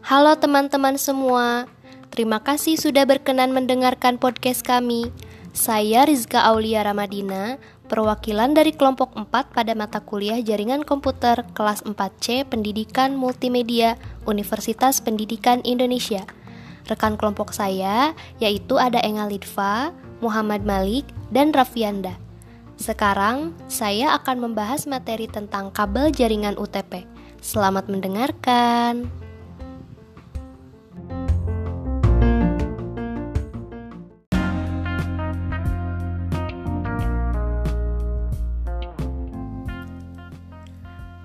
Halo teman-teman semua, terima kasih sudah berkenan mendengarkan podcast kami. Saya Rizka Aulia Ramadina, perwakilan dari kelompok 4 pada mata kuliah Jaringan Komputer kelas 4C Pendidikan Multimedia Universitas Pendidikan Indonesia. Rekan kelompok saya yaitu ada Enga Lidva, Muhammad Malik, dan Raffianda. Sekarang saya akan membahas materi tentang kabel jaringan UTP. Selamat mendengarkan.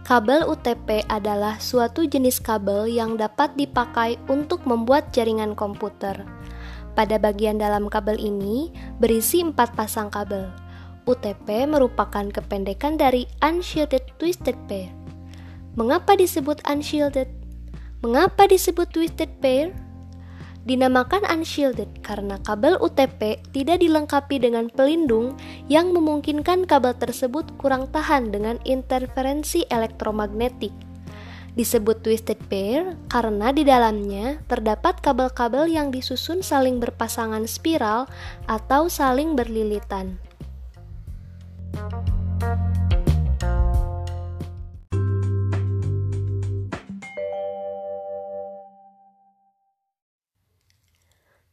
Kabel UTP adalah suatu jenis kabel yang dapat dipakai untuk membuat jaringan komputer. Pada bagian dalam kabel ini berisi empat pasang kabel. UTP merupakan kependekan dari Unshielded Twisted Pair. Mengapa disebut unshielded? Mengapa disebut twisted pair? Dinamakan unshielded karena kabel UTP tidak dilengkapi dengan pelindung yang memungkinkan kabel tersebut kurang tahan dengan interferensi elektromagnetik. Disebut twisted pair karena di dalamnya terdapat kabel-kabel yang disusun saling berpasangan spiral atau saling berlilitan.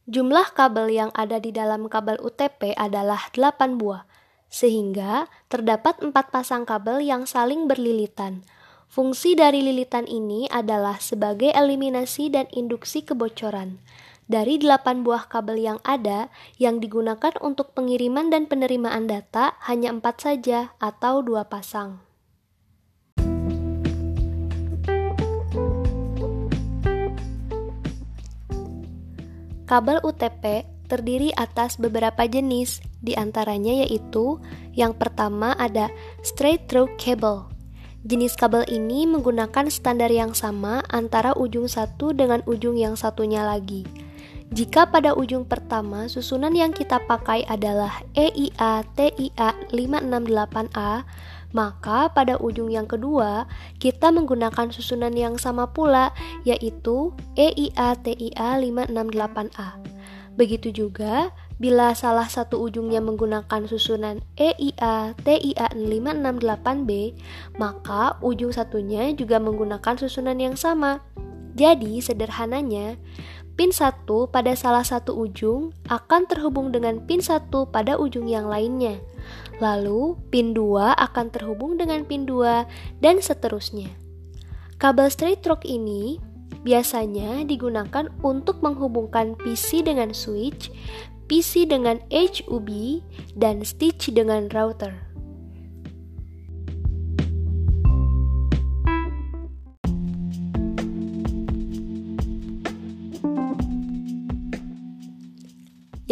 Jumlah kabel yang ada di dalam kabel UTP adalah 8 buah, sehingga terdapat empat pasang kabel yang saling berlilitan. Fungsi dari lilitan ini adalah sebagai eliminasi dan induksi kebocoran. Dari 8 buah kabel yang ada, yang digunakan untuk pengiriman dan penerimaan data hanya empat saja atau dua pasang. Kabel UTP terdiri atas beberapa jenis, di antaranya yaitu yang pertama ada straight through cable. Jenis kabel ini menggunakan standar yang sama antara ujung satu dengan ujung yang satunya lagi. Jika pada ujung pertama susunan yang kita pakai adalah EIA TIA 568A, maka pada ujung yang kedua, kita menggunakan susunan yang sama pula, yaitu EIA-TIA 568A. Begitu juga, bila salah satu ujungnya menggunakan susunan EIA-TIA 568B, maka ujung satunya juga menggunakan susunan yang sama. Jadi, sederhananya, pin 1 pada salah satu ujung akan terhubung dengan pin 1 pada ujung yang lainnya. Lalu, pin 2 akan terhubung dengan pin 2 dan seterusnya. Kabel straight through ini biasanya digunakan untuk menghubungkan PC dengan switch, PC dengan HUB, dan stitch dengan router.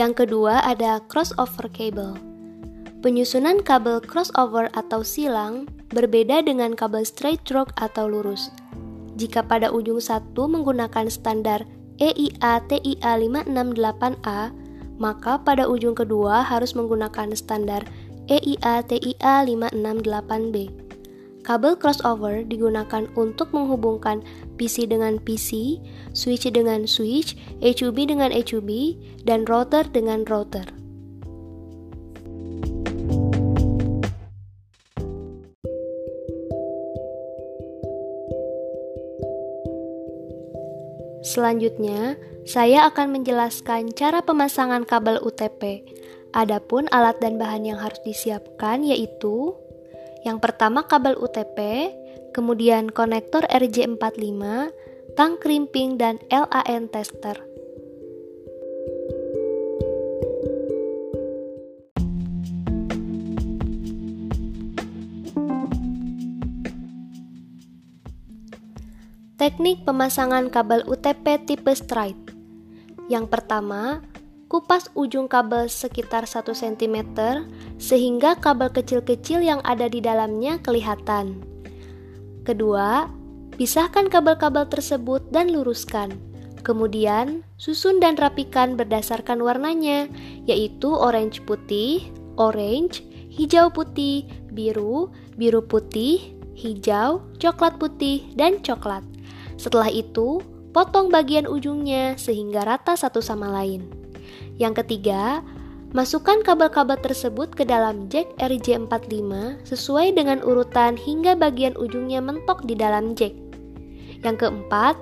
Yang kedua ada crossover cable. Penyusunan kabel crossover atau silang berbeda dengan kabel straight through atau lurus. Jika pada ujung satu menggunakan standar EIA TIA 568A, maka pada ujung kedua harus menggunakan standar EIA TIA 568B. Kabel crossover digunakan untuk menghubungkan PC dengan PC, switch dengan switch, HUB dengan HUB, dan router dengan router. Selanjutnya, saya akan menjelaskan cara pemasangan kabel UTP. Adapun alat dan bahan yang harus disiapkan yaitu yang pertama kabel UTP, kemudian konektor RJ45, tang krimping dan LAN tester. Teknik pemasangan kabel UTP tipe straight. Yang pertama, kupas ujung kabel sekitar 1 cm sehingga kabel kecil-kecil yang ada di dalamnya kelihatan. Kedua, pisahkan kabel-kabel tersebut dan luruskan. Kemudian, susun dan rapikan berdasarkan warnanya, yaitu orange putih, orange, hijau putih, biru, biru putih, hijau, coklat putih, dan coklat. Setelah itu, potong bagian ujungnya sehingga rata satu sama lain. Yang ketiga, Masukkan kabel-kabel tersebut ke dalam jack RJ45 sesuai dengan urutan hingga bagian ujungnya mentok di dalam jack. Yang keempat,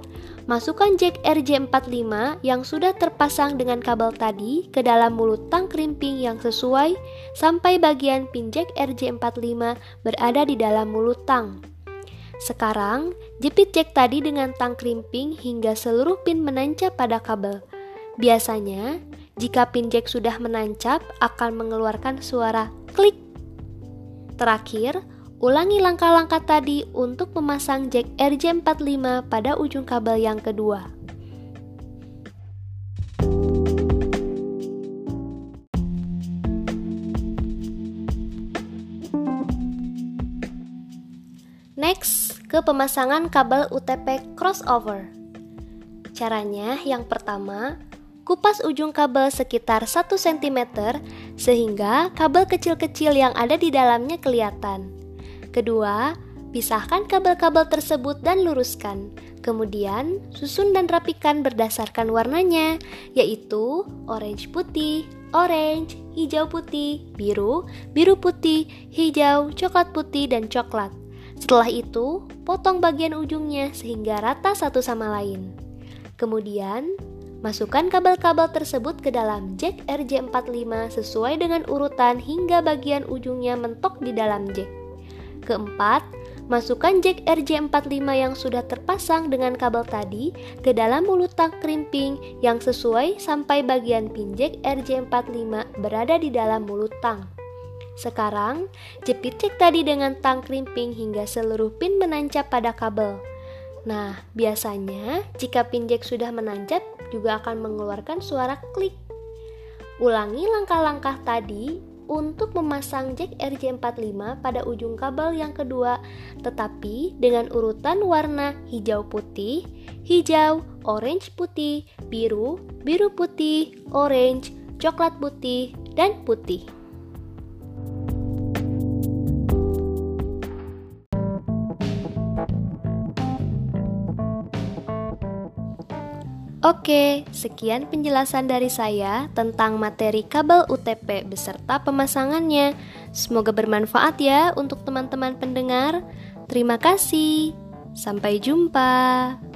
masukkan jack RJ45 yang sudah terpasang dengan kabel tadi ke dalam mulut tang krimping yang sesuai sampai bagian pin jack RJ45 berada di dalam mulut tang. Sekarang, jepit jack tadi dengan tang krimping hingga seluruh pin menancap pada kabel. Biasanya, jika pin jack sudah menancap, akan mengeluarkan suara klik. Terakhir, ulangi langkah-langkah tadi untuk memasang jack RJ45 pada ujung kabel yang kedua. Next, ke pemasangan kabel UTP crossover. Caranya yang pertama, kupas ujung kabel sekitar 1 cm sehingga kabel kecil-kecil yang ada di dalamnya kelihatan. Kedua, pisahkan kabel-kabel tersebut dan luruskan. Kemudian, susun dan rapikan berdasarkan warnanya, yaitu orange putih, orange, hijau putih, biru, biru putih, hijau, coklat putih, dan coklat. Setelah itu, potong bagian ujungnya sehingga rata satu sama lain. Kemudian, Masukkan kabel-kabel tersebut ke dalam jack RJ45 sesuai dengan urutan hingga bagian ujungnya mentok di dalam jack. Keempat, masukkan jack RJ45 yang sudah terpasang dengan kabel tadi ke dalam mulut tang krimping yang sesuai sampai bagian pin jack RJ45 berada di dalam mulut tang. Sekarang, jepit jack tadi dengan tang krimping hingga seluruh pin menancap pada kabel. Nah, biasanya jika pin jack sudah menancap juga akan mengeluarkan suara klik. Ulangi langkah-langkah tadi untuk memasang jack RJ45 pada ujung kabel yang kedua, tetapi dengan urutan warna hijau putih, hijau, orange putih, biru, biru putih, orange, coklat putih, dan putih. Oke, sekian penjelasan dari saya tentang materi kabel UTP beserta pemasangannya. Semoga bermanfaat ya untuk teman-teman pendengar. Terima kasih. Sampai jumpa.